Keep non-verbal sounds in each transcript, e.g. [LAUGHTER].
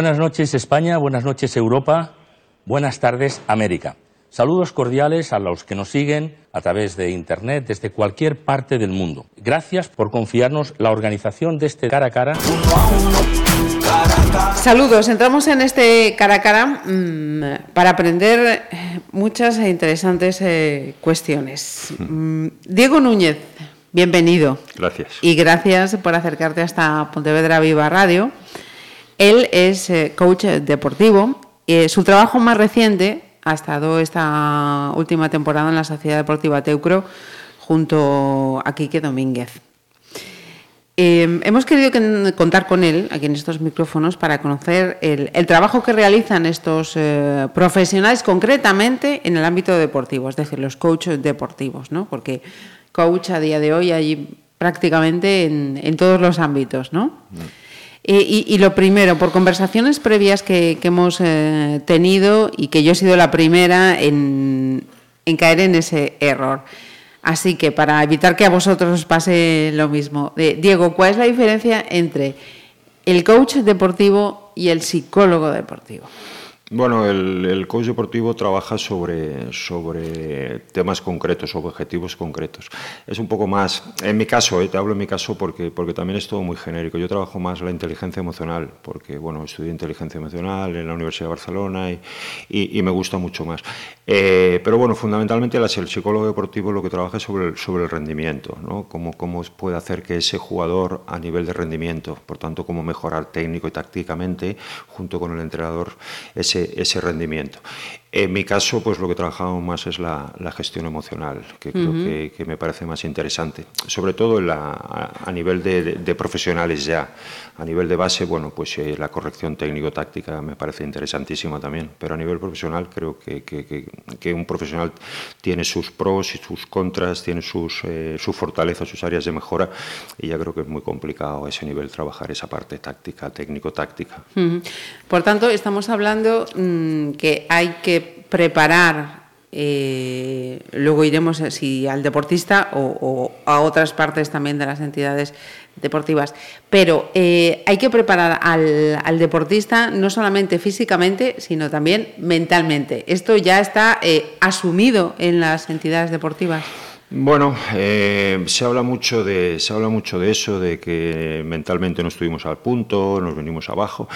Buenas noches España, buenas noches Europa, buenas tardes América. Saludos cordiales a los que nos siguen a través de Internet desde cualquier parte del mundo. Gracias por confiarnos la organización de este cara a cara. Saludos, entramos en este cara a cara mmm, para aprender muchas e interesantes eh, cuestiones. Mm, Diego Núñez, bienvenido. Gracias. Y gracias por acercarte hasta Pontevedra Viva Radio. Él es eh, coach deportivo. Eh, su trabajo más reciente ha estado esta última temporada en la Sociedad Deportiva Teucro junto a Quique Domínguez. Eh, hemos querido que, contar con él aquí en estos micrófonos para conocer el, trabajo que realizan estos eh, profesionales concretamente en el ámbito deportivo, es decir, los coaches deportivos, ¿no? porque coach a día de hoy hay prácticamente en, en todos los ámbitos. ¿no? Mm. Eh, y, lo primero, por conversaciones previas que, hemos eh, tenido y que yo he sido la primera en, en caer en ese error. Así que para evitar que a vosotros os pase lo mismo, eh, Diego, ¿cuál es la diferencia entre el coach deportivo y el psicólogo deportivo? Bueno, el, el, coach deportivo trabaja sobre, sobre temas concretos, objetivos concretos. Es un poco más, en mi caso, eh, te hablo en mi caso porque, porque también es todo muy genérico. Yo trabajo más la inteligencia emocional, porque bueno, estudié inteligencia emocional en la Universidad de Barcelona y, y, me gusta mucho más. Eh, pero bueno, fundamentalmente el psicólogo deportivo lo que trabaja es sobre el, sobre el rendimiento, ¿no? Cómo, cómo puede hacer que ese jugador a nivel de rendimiento, por tanto, cómo mejorar técnico y tácticamente, junto con el entrenador, ese ese, rendimiento. En mi caso, pues lo que trabajamos más es la, la gestión emocional, que creo uh -huh. que, que, me parece más interesante, sobre todo la, a, a, nivel de, de, de, profesionales ya. A nivel de base, bueno, pues eh, la corrección técnico-táctica me parece interesantísima también, pero a nivel profesional creo que, que un profesional tiene sus pros y sus contras, tiene sus, eh, sus fortalezas, sus áreas de mejora, y ya creo que es muy complicado a ese nivel trabajar esa parte táctica, técnico-táctica. Uh -huh. Por tanto, estamos hablando mmm, que hay que preparar eh, luego iremos eh, si al deportista o, a otras partes también de las entidades deportivas. Pero eh, hay que preparar al, al, deportista no solamente físicamente, sino también mentalmente. Esto ya está asumido en las entidades deportivas. Bueno, se habla mucho de se habla mucho de eso, de que mentalmente no estuvimos al punto, nos venimos abajo,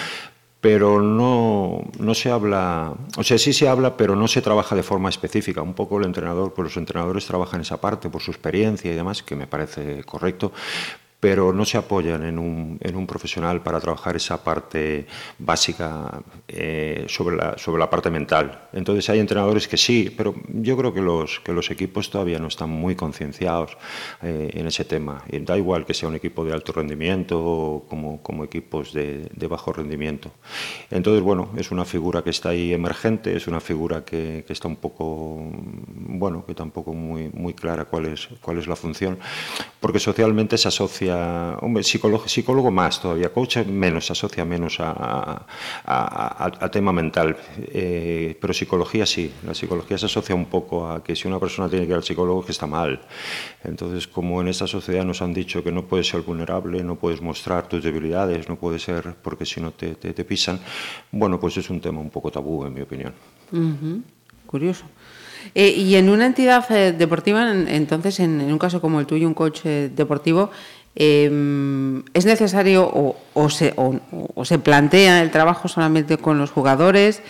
pero no, no se habla, o sea, sí se habla, pero no se trabaja de forma específica. Un poco el entrenador, pues los entrenadores trabajan esa parte por su experiencia y demás, que me parece correcto, pero no se apoyan en un, en un profesional para trabajar esa parte básica eh, sobre, la, sobre la parte mental. Entonces hay entrenadores que sí, pero yo creo que los, que los equipos todavía no están muy concienciados eh, en ese tema. Y da igual que sea un equipo de alto rendimiento o como, como equipos de, de, bajo rendimiento. Entonces, bueno, es una figura que está ahí emergente, es una figura que, que está un poco, bueno, que tampoco muy, muy clara cuál es, cuál es la función, porque socialmente se asocia psicólogo, más todavía, coach menos, asocia menos a, tema mental, eh, pero psicología sí, la psicología se asocia un poco a que si una persona tiene que ir al psicólogo que está mal. Entonces, como en esta sociedad nos han dicho que no puedes ser vulnerable, no puedes mostrar tus debilidades, no puedes ser porque si no te, pisan, bueno, pues es un tema un poco tabú, en mi opinión. Curioso. Eh, y en una entidad eh, deportiva, entonces, en, en, un caso como el tuyo, un coach deportivo, eh, ¿es necesario o, se, o, se, plantea el trabajo solamente con los jugadores,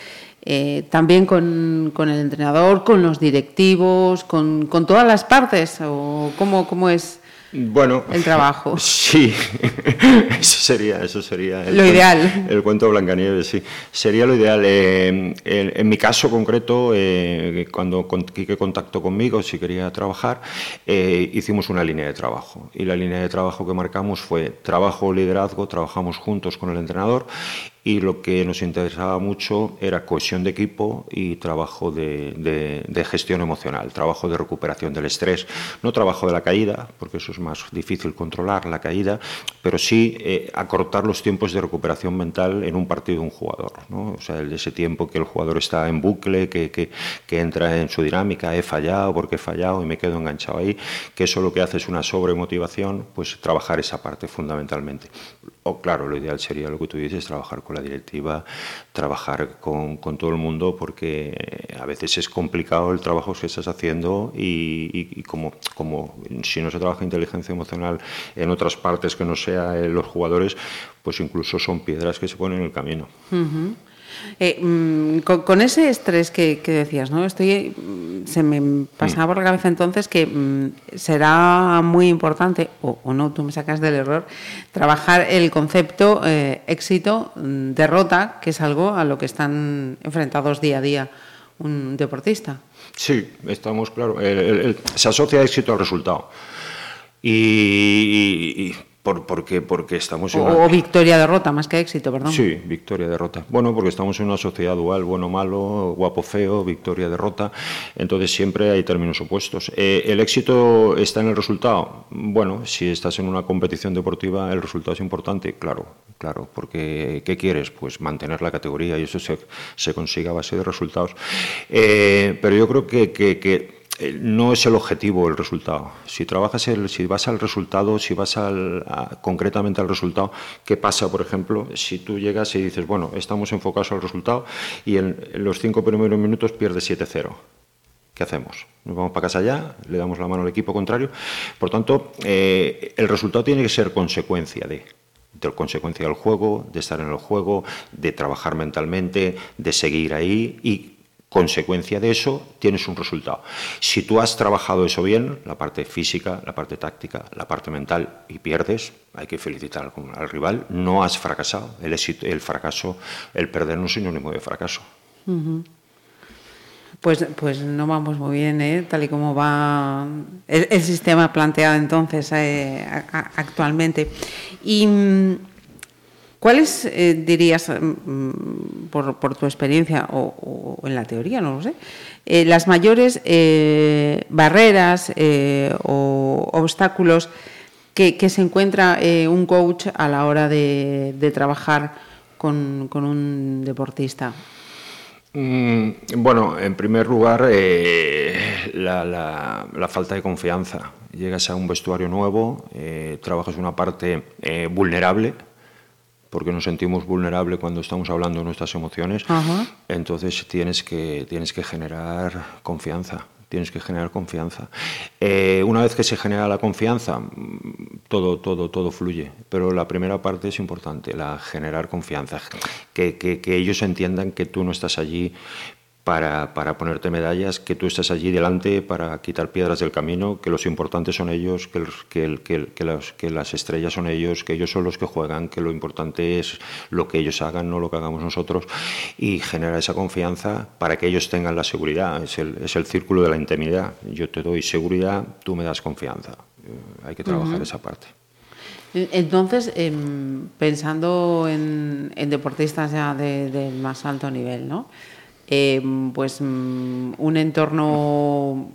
eh, también con, con, el entrenador, con los directivos, con, con todas las partes? ¿O cómo, cómo es? Bueno, el trabajo. [LAUGHS] Sí, [LAUGHS] eso sería, eso sería el, lo ideal. El cuento Blancanieves, sí. Sería lo ideal. Eh, en, en, mi caso concreto, eh, cuando Quique contactó conmigo, si quería trabajar, eh, hicimos una línea de trabajo. Y la línea de trabajo que marcamos fue trabajo liderazgo, trabajamos juntos con el entrenador y lo que nos interesaba mucho era cohesión de equipo y trabajo de, de, de, gestión emocional, trabajo de recuperación del estrés, no trabajo de la caída, porque eso es más difícil controlar la caída, pero sí eh, acortar los tiempos de recuperación mental en un partido de un jugador. ¿no? O sea, ese tiempo que el jugador está en bucle, que, que, que, entra en su dinámica, he fallado porque he fallado y me quedo enganchado ahí, que eso lo que hace es una sobremotivación, pues trabajar esa parte fundamentalmente. O claro, lo ideal sería lo que tú dices, trabajar con la directiva, trabajar con, todo el mundo, porque a veces es complicado el trabajo que estás haciendo y, como, como si no se trabaja inteligencia emocional en otras partes que no sea eh, los jugadores, pues incluso son piedras que se ponen en el camino. Eh, mm, con, ese estrés que, decías, ¿no? Estoy, mm, se me pasaba por la cabeza entonces que mm, será muy importante, o, no, tú me sacas del error, trabajar el concepto eh, éxito, derrota, que es algo a lo que están enfrentados día a día un deportista. Sí, estamos claro. Se asocia éxito al resultado. y por, porque, porque estamos en una... O victoria-derrota, más que éxito, perdón. Sí, victoria-derrota. Bueno, porque estamos en una sociedad dual, bueno-malo, guapo-feo, victoria-derrota, entonces siempre hay términos opuestos. Eh, ¿El éxito está en el resultado? Bueno, si estás en una competición deportiva, el resultado es importante, claro, claro, porque ¿qué quieres? Pues mantener la categoría y eso se, se consigue a base de resultados. Eh, pero yo creo que, que, que no es el objetivo el resultado. Si trabajas el, si vas al resultado, si vas al, a, concretamente al resultado, ¿qué pasa, por ejemplo, si tú llegas y dices, bueno, estamos enfocados al resultado y en, los cinco primeros minutos pierdes 7-0? ¿Qué hacemos? Nos vamos para casa ya, le damos la mano al equipo contrario. Por tanto, eh, el resultado tiene que ser consecuencia de de consecuencia del juego, de estar en el juego, de trabajar mentalmente, de seguir ahí y consecuencia de eso tienes un resultado. Si tú has trabajado eso bien, la parte física, la parte táctica, la parte mental, y pierdes, hay que felicitar al, al rival, no has fracasado. El, éxito, el fracaso, el perder no es sinónimo de fracaso. Pues, pues no vamos muy bien, ¿eh? tal y como va el, sistema planteado entonces eh, actualmente. Y ¿Cuáles eh, dirías, mm, por, por, tu experiencia o, en la teoría, no lo sé, eh, las mayores eh, barreras o obstáculos que, se encuentra un coach a la hora de, trabajar con, un deportista? Mm, bueno, en primer lugar, la, falta de confianza. Llegas a un vestuario nuevo, trabajas una parte vulnerable, porque nos sentimos vulnerables cuando estamos hablando de nuestras emociones. Entonces tienes que, tienes que generar confianza. Tienes que generar confianza. Eh, una vez que se genera la confianza, todo, todo, todo fluye. Pero la primera parte es importante, la generar confianza. Que, que, que ellos entiendan que tú no estás allí para, para, ponerte medallas, que tú estás allí delante para quitar piedras del camino, que los importantes son ellos, que, los, que, que, que, los, que, las estrellas son ellos, que ellos son los que juegan, que lo importante es lo que ellos hagan, no lo que hagamos nosotros, y generar esa confianza para que ellos tengan la seguridad. Es el, es el círculo de la intimidad. Yo te doy seguridad, tú me das confianza. Eh, hay que trabajar uh -huh. esa parte. Entonces, eh, pensando en, en, deportistas ya de, de más alto nivel, ¿no? Eh, pues mm, un entorno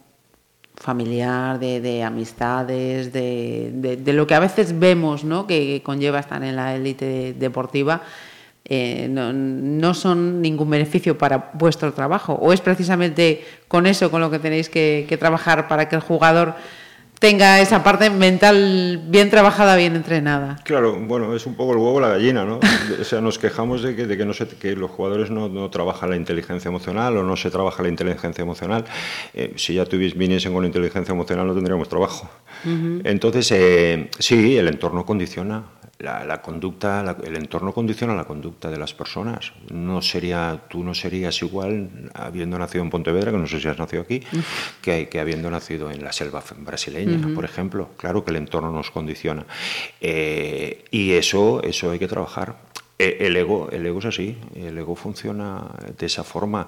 familiar, de, de amistades, de, de, lo que a veces vemos ¿no? que conlleva estar en la élite deportiva, eh, no, no, son ningún beneficio para vuestro trabajo. ¿O es precisamente con eso con lo que tenéis que trabajar para que el jugador tenga esa parte mental bien trabajada, bien entrenada. Claro, bueno, es un poco el huevo o la gallina, ¿no? o sea, nos quejamos de que, de que, no se, que los jugadores no, no, trabajan la inteligencia emocional o no se trabaja la inteligencia emocional. Eh, si ya tuvies, viniesen con inteligencia emocional no tendríamos trabajo. Uh -huh. Entonces, eh, sí, el entorno condiciona la, la conducta, la, el entorno condiciona la conducta de las personas. No sería, tú no serías igual habiendo nacido en Pontevedra, que no sé si has nacido aquí, que, que, habiendo nacido en la selva brasileña, uh -huh. por ejemplo. Claro que el entorno nos condiciona. Eh, y eso, eso hay que trabajar. Eh, el ego, el ego es así, el ego funciona de esa forma.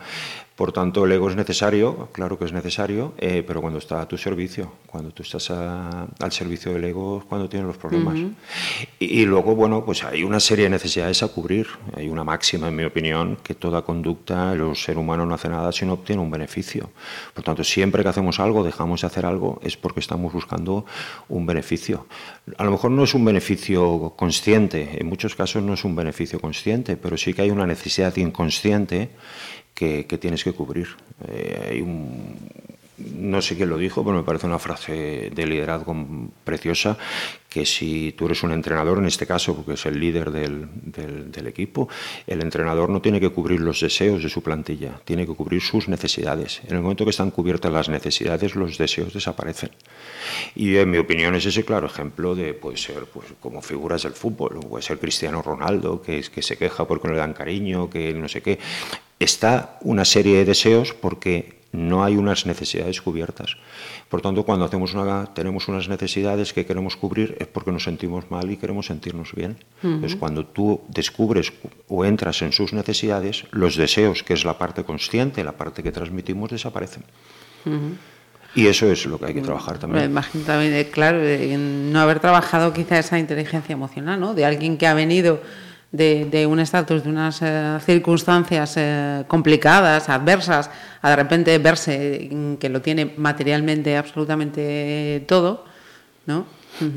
Por tanto, el ego es necesario, claro que es necesario, eh, pero cuando está a tu servicio, cuando tú estás al servicio del ego es cuando tienes los problemas. y, luego, bueno, pues hay una serie de necesidades a cubrir. Hay una máxima, en mi opinión, que toda conducta, el ser humano no hace nada si no obtiene un beneficio. Por tanto, siempre que hacemos algo, dejamos de hacer algo, es porque estamos buscando un beneficio. A lo mejor no es un beneficio consciente, en muchos casos no es un beneficio consciente, pero sí que hay una necesidad inconsciente que, tienes que cubrir. Eh, hay un, no sé quién lo dijo, pero me parece una frase de liderazgo preciosa, que si tú eres un entrenador, en este caso, porque es el líder del, equipo, el entrenador no tiene que cubrir los deseos de su plantilla, tiene que cubrir sus necesidades. En el momento que están cubiertas las necesidades, los deseos desaparecen. Y en mi opinión es ese claro ejemplo de, puede ser pues, como figuras del fútbol, puede ser Cristiano Ronaldo, que, que se queja porque no le dan cariño, que no sé qué. Está una serie de deseos porque no hay unas necesidades cubiertas. Por tanto, cuando hacemos una, tenemos unas necesidades que queremos cubrir es porque nos sentimos mal y queremos sentirnos bien. Entonces, cuando tú descubres o entras en sus necesidades, los deseos, que es la parte consciente, la parte que transmitimos, desaparecen. Y eso es lo que hay que trabajar también. Me imagino también, eh, claro, no haber trabajado quizá esa inteligencia emocional, ¿no? De alguien que ha venido de, un estatus, de unas eh, circunstancias eh, complicadas, adversas, a de repente verse que lo tiene materialmente absolutamente todo, ¿no?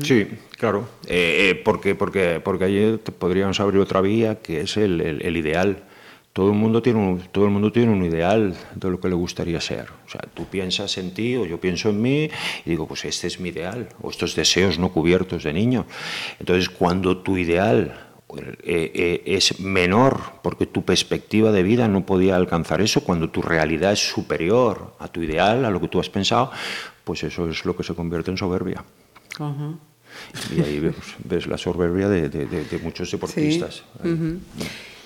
Sí, claro, eh, porque, porque, porque allí podríamos abrir otra vía que es el, el, ideal. Todo el, mundo tiene un, todo el mundo tiene un ideal de lo que le gustaría ser. O sea, tú piensas en ti o yo pienso en mí y digo, pues este es mi ideal, o estos deseos no cubiertos de niño. Entonces, cuando tu ideal eh, eh, es menor porque tu perspectiva de vida no podía alcanzar eso, cuando tu realidad es superior a tu ideal, a lo que tú has pensado, pues eso es lo que se convierte en soberbia. Y ahí ves, la soberbia de, muchos deportistas.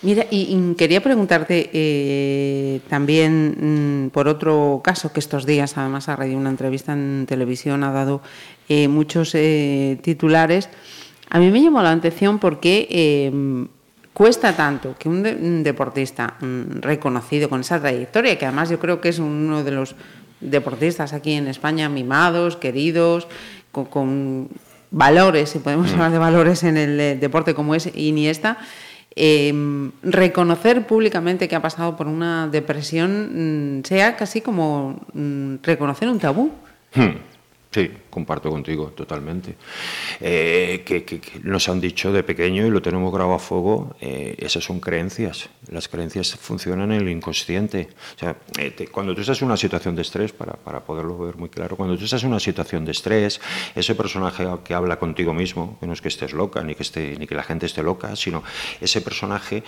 Mira, y, quería preguntarte eh, también mm, por otro caso que estos días, además, ha reído una entrevista en televisión, ha dado muchos titulares a mí me llamó la atención porque em, cuesta tanto que un, deportista mm, reconocido con esa trayectoria, que además yo creo que es uno de los deportistas aquí en España mimados, queridos, con, valores, si podemos mm. hablar de valores en el eh, deporte como es Iniesta, em, reconocer públicamente que ha pasado por una depresión mm, sea casi como reconocer un tabú. Hmm. Sí, comparto contigo totalmente. Eh, que, nos han dicho de pequeño y lo tenemos grabado a fuego, eh, esas son creencias. Las creencias funcionan en el inconsciente. O sea, eh, cuando tú estás en una situación de estrés, para, para, poderlo ver muy claro, cuando tú estás en una situación de estrés, ese personaje que habla contigo mismo, que no es que estés loca, ni que, esté, ni que la gente esté loca, sino ese personaje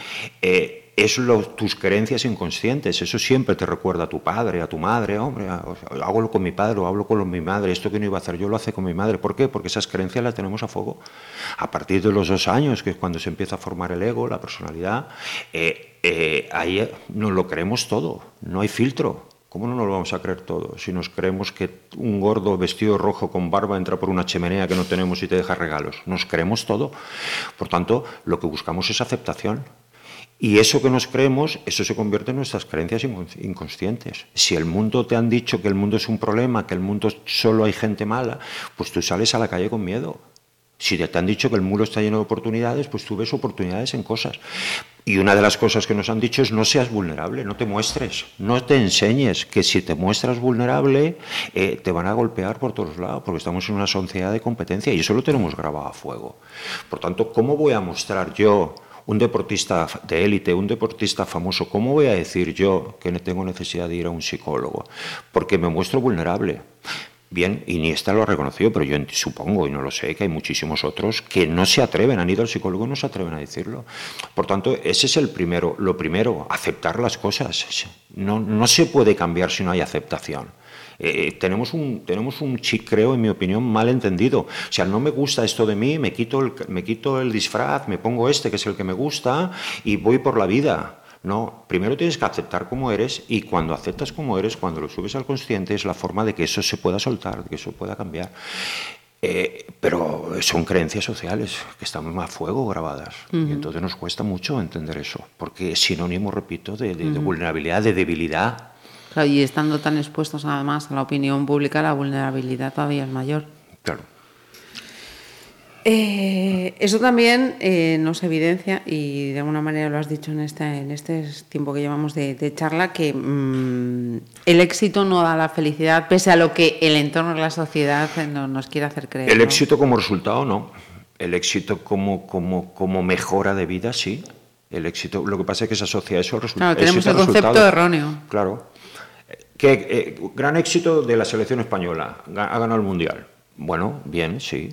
es tus creencias inconscientes. Eso siempre te recuerda a tu padre, a tu madre. Hombre, hago con mi padre o hablo con mi madre. Esto que no iba a hacer yo lo hace con mi madre. ¿Por qué? Porque esas creencias las tenemos a fuego. A partir de los dos años, que es cuando se empieza a formar el ego, la personalidad, eh, eh, ahí nos lo creemos todo. No hay filtro. ¿Cómo no nos lo vamos a creer todo? Si nos creemos que un gordo vestido rojo con barba entra por una chimenea que no tenemos y te deja regalos. Nos creemos todo. Por tanto, lo que buscamos es aceptación. Y eso que nos creemos, eso se convierte en nuestras creencias inconscientes. Si el mundo te han dicho que el mundo es un problema, que el mundo solo hay gente mala, pues tú sales a la calle con miedo. Si te han dicho que el mundo está lleno de oportunidades, pues tú ves oportunidades en cosas. Y una de las cosas que nos han dicho es no seas vulnerable, no te muestres, no te enseñes que si te muestras vulnerable eh, te van a golpear por todos lados, porque estamos en una sociedad de competencia y eso lo tenemos grabado a fuego. Por tanto, ¿cómo voy a mostrar yo un deportista de élite, un deportista famoso, ¿cómo voy a decir yo que tengo necesidad de ir a un psicólogo? Porque me muestro vulnerable. Bien, Iniesta lo ha reconocido, pero yo supongo, y no lo sé, que hay muchísimos otros que no se atreven, han ido al psicólogo y no se atreven a decirlo. Por tanto, ese es el primero, lo primero, aceptar las cosas. No, no se puede cambiar si no hay aceptación. Eh, tenemos, un, tenemos un chip, creo, en mi opinión, mal entendido. O sea, no me gusta esto de mí, me quito, el, me quito el disfraz, me pongo este, que es el que me gusta, y voy por la vida. No, primero tienes que aceptar como eres y cuando aceptas como eres, cuando lo subes al consciente, es la forma de que eso se pueda soltar, de que eso pueda cambiar. Eh, pero son creencias sociales que están a fuego grabadas. Y entonces nos cuesta mucho entender eso, porque es sinónimo, repito, de, vulnerabilidad, de debilidad. Y estando tan expuestos además a la opinión pública, la vulnerabilidad todavía es mayor. Claro. Eh, eso también eh, nos evidencia, y de alguna manera lo has dicho en este, en este tiempo que llevamos de, charla, que mm, el éxito no da la felicidad, pese a lo que el entorno de la sociedad nos quiere hacer creer. El éxito como resultado, no. El éxito como, como, como mejora de vida, sí. El éxito, lo que pasa es que se asocia eso al resultado. Claro, tenemos el concepto erróneo. Claro. ¿Qué, eh, gran éxito de la selección española. Ha ganado el Mundial. Bueno, bien, sí.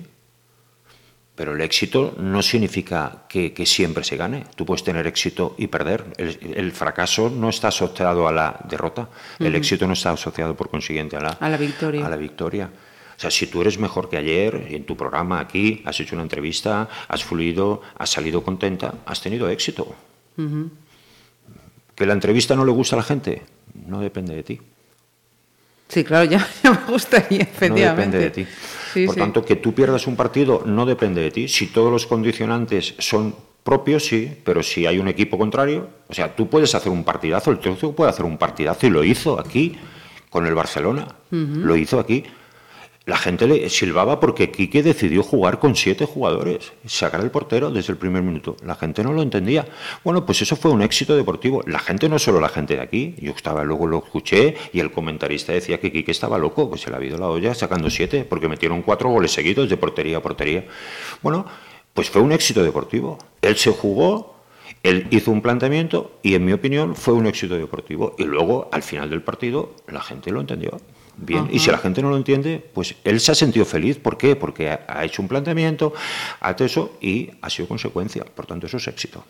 Pero el éxito no significa que, siempre se gane. Tú puedes tener éxito y perder. El, fracaso no está asociado a la derrota. El éxito no está asociado, por consiguiente, a la, a la victoria. A la victoria. O sea, si tú eres mejor que ayer, en tu programa aquí, has hecho una entrevista, has fluido, has salido contenta, has tenido éxito. ¿Que la entrevista no le gusta a la gente? No depende de ti. Sí, claro, ya, [LAUGHS] me gustaría, efectivamente. No depende de ti. Por tanto, que tú pierdas un partido no depende de ti. Si todos los condicionantes son propios, sí, pero si hay un equipo contrario, o sea, tú puedes hacer un partidazo, el Chelsea puede hacer un partidazo y lo hizo aquí con el Barcelona, lo hizo aquí. La gente le silbaba porque Quique decidió jugar con siete jugadores, sacar el portero desde el primer minuto. La gente no lo entendía. Bueno, pues eso fue un éxito deportivo. La gente no solo la gente de aquí. Yo estaba luego lo escuché y el comentarista decía que Quique estaba loco, pues se le ha habido la olla sacando siete porque metieron cuatro goles seguidos de portería a portería. Bueno, pues fue un éxito deportivo. Él se jugó, él hizo un planteamiento y en mi opinión fue un éxito deportivo. Y luego al final del partido la gente lo entendió. Bien, y si la gente no lo entiende, pues él se ha sentido feliz. ¿Por qué? Porque ha, hecho un planteamiento, ha hecho eso y ha sido consecuencia. Por tanto, eso es éxito.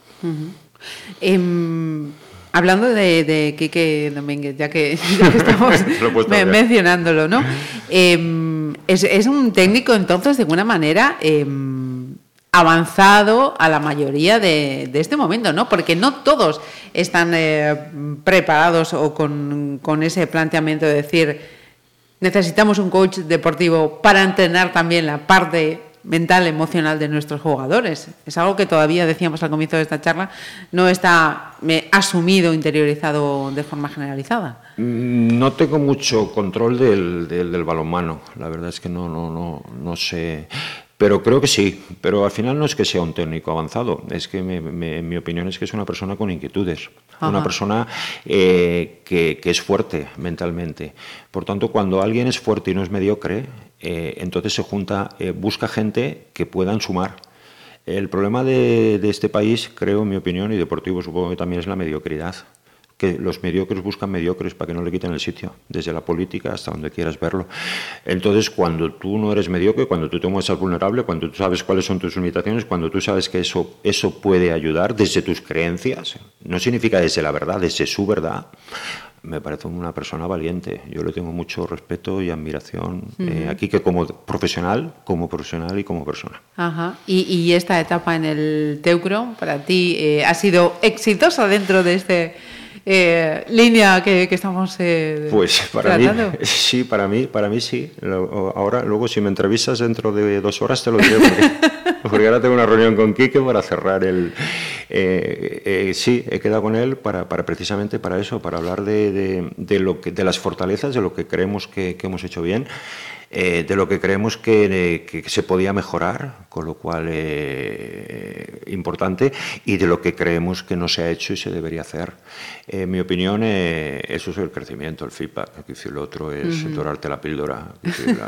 Em, hablando de, de Quique Domínguez, ya que, [LAUGHS] [LAUGHS] estamos mencionándolo, ¿no? Em, es, un técnico, entonces, de alguna manera em, avanzado a la mayoría de, este momento, ¿no? Porque no todos están eh, preparados o con, con ese planteamiento de decir necesitamos un coach deportivo para entrenar también la parte mental, emocional de nuestros jugadores. Es algo que todavía, decíamos al comienzo de esta charla, no está asumido, interiorizado de forma generalizada. Mm, no tengo mucho control del, del, balonmano. La verdad es que no, no, no, no sé. Pero creo que sí, pero al final no es que sea un técnico avanzado, es que en mi opinión es que es una persona con inquietudes, una persona eh, que, es fuerte mentalmente. Por tanto, cuando alguien es fuerte y no es mediocre, eh, entonces se junta, eh, busca gente que puedan sumar. El problema de, de este país, creo, en mi opinión, y deportivo supongo que también es la mediocridad que los mediocres buscan mediocres para que no le quiten el sitio, desde la política hasta donde quieras verlo. Entonces, cuando tú no eres mediocre, cuando tú te muestras vulnerable, cuando tú sabes cuáles son tus limitaciones, cuando tú sabes que eso, eso puede ayudar desde tus creencias, no significa desde la verdad, desde su verdad, me parece una persona valiente. Yo le tengo mucho respeto y admiración eh, aquí que como profesional, como profesional y como persona. Ajá. ¿Y, esta etapa en el Teucro para ti eh, ha sido exitosa dentro de este eh, línea que, estamos eh, pues para mí [LAUGHS] sí para mí para mí sí. Ahora luego si me entrevistas dentro de dos horas te lo diré porque, [LAUGHS] ahora tengo una reunión con Quique para cerrar el eh, sí he quedado con él para, para precisamente para eso para hablar de, de, lo que de las fortalezas de lo que creemos que, que hemos hecho bien eh, de lo que creemos que, se podía mejorar, con lo cual eh, importante, y de lo que creemos que no se ha hecho y se debería hacer. En mi opinión, eh, eso es el crecimiento, el feedback. Lo otro es dorarte la píldora.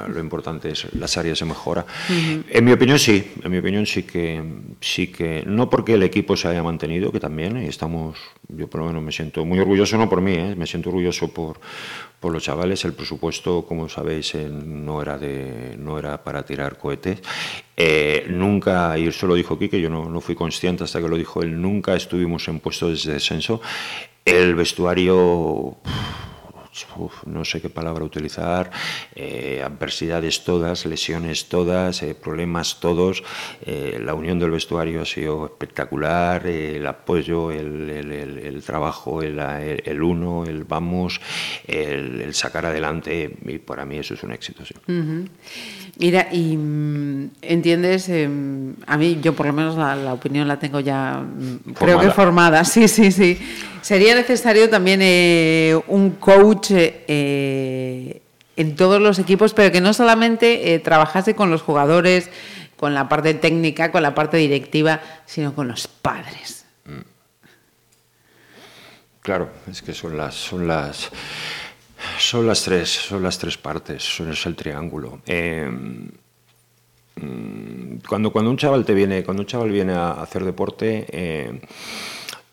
lo importante es las áreas de mejora. En mi opinión, sí. En mi opinión, sí que, sí que, no porque el equipo se haya mantenido, que también estamos, yo por lo menos me siento muy orgulloso, no por mí, me siento orgulloso por por los chavales. El presupuesto, como sabéis, no era, de, no era para tirar cohetes. Eh, nunca, y eso lo dijo Quique, yo no, no, fui consciente hasta que lo dijo él, nunca estuvimos en puestos de descenso. El vestuario no sé qué palabra utilizar, eh, adversidades todas, lesiones todas, eh, problemas todos. Eh, la unión del vestuario ha sido espectacular, el apoyo, el, trabajo, el, uno, el vamos, el, sacar adelante, y para mí eso es un éxito. Sí. Mira, y mm, entiendes, a mí yo por lo menos la, opinión la tengo ya, mm, creo que formada, [LAUGHS] sí, sí, sí. Sería necesario también un coach eh, en todos los equipos, pero que no solamente trabajase con los jugadores, con la parte técnica, con la parte directiva, sino con los padres. Claro, es que son las, son las, son las tres, son las tres partes, son es el triángulo. Mm, cuando, cuando un chaval te viene, cuando un chaval viene a hacer deporte, eh,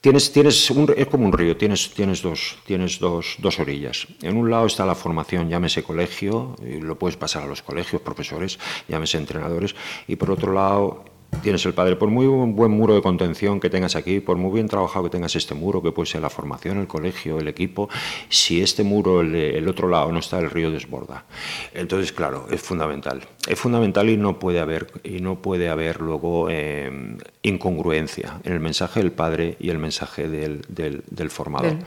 tienes, tienes un, es como un río, tienes, tienes, dos, tienes dos, dos, orillas. En un lado está la formación, llámese colegio, y lo puedes pasar a los colegios, profesores, llámese entrenadores, y por otro lado tienes el padre. Por muy buen muro de contención que tengas aquí, por muy bien trabajado que tengas este muro, que puede ser la formación, el colegio, el equipo, si este muro, el, otro lado, no está, el río desborda. Entonces, claro, es fundamental. Es fundamental y no puede haber, y no puede haber luego eh, incongruencia en el mensaje del padre y el mensaje del, del, formador,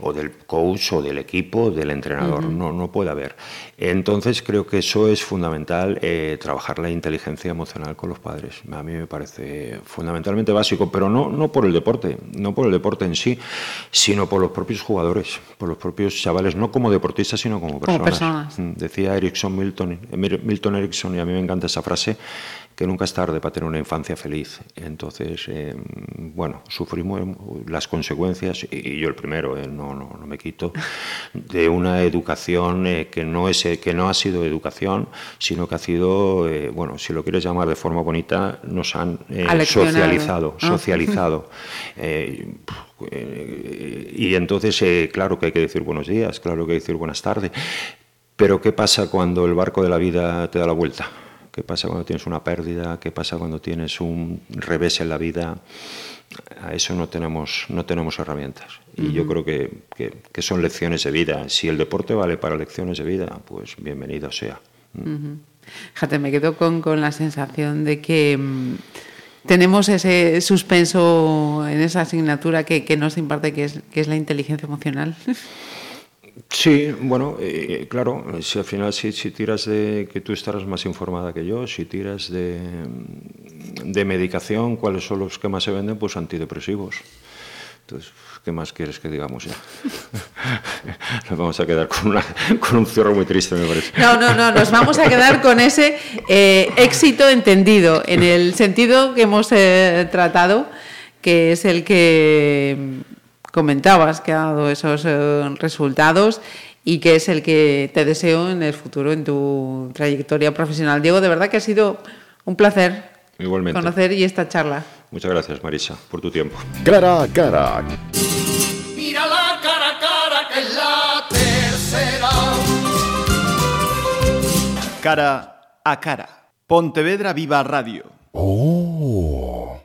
o del coach, o del equipo, del entrenador. no, no puede haber. Entonces, creo que eso es fundamental, eh, trabajar la inteligencia emocional con los padres a mí me parece fundamentalmente básico, pero no, no por el deporte, no por el deporte en sí, sino por los propios jugadores, por los propios chavales, no como deportistas, sino como personas. Mm, decía Erickson Milton, Milton Erickson, y a mí me encanta esa frase, que nunca es tarde para tener una infancia feliz. Entonces, eh, bueno, sufrimos las consecuencias, y yo el primero, eh, no, no, no, me quito, de una educación eh, que, no es, que no ha sido educación, sino que ha sido, bueno, si lo quieres llamar de forma bonita, nos han socializado, ah. socializado. [LAUGHS] y entonces, claro que hay que decir buenos días, claro que hay que decir buenas tardes, pero ¿qué pasa cuando el barco de la vida te da la vuelta? Qué pasa cuando tienes una pérdida, qué pasa cuando tienes un revés en la vida. A eso no tenemos, no tenemos herramientas. Y yo creo que, que, son lecciones de vida. Si el deporte vale para lecciones de vida, pues bienvenido sea. Fíjate, me quedo con, con, la sensación de que mm, tenemos ese suspenso en esa asignatura que, que nos imparte, que es, que es la inteligencia emocional. [LAUGHS] Sí, bueno, eh, claro, si al final si, tiras de que tú estarás más informada que yo, si tiras de, de medicación, ¿cuáles son los que más se venden? Pues antidepresivos. Entonces, ¿qué más quieres que digamos ya? [LAUGHS] nos vamos a quedar con, con, un cierre muy triste, me parece. No, no, no, nos vamos a quedar con ese eh, éxito entendido, en el sentido que hemos eh, tratado, que es el que comentabas que ha dado esos eh, resultados y que es el que te deseo en el futuro, en tu trayectoria profesional. Diego, de verdad que ha sido un placer conocer y esta charla. Muchas gracias, Marisa, por tu tiempo. Cara a cara. Mira la cara a cara, que es la tercera. Cara a cara. Pontevedra Viva Radio. Oh.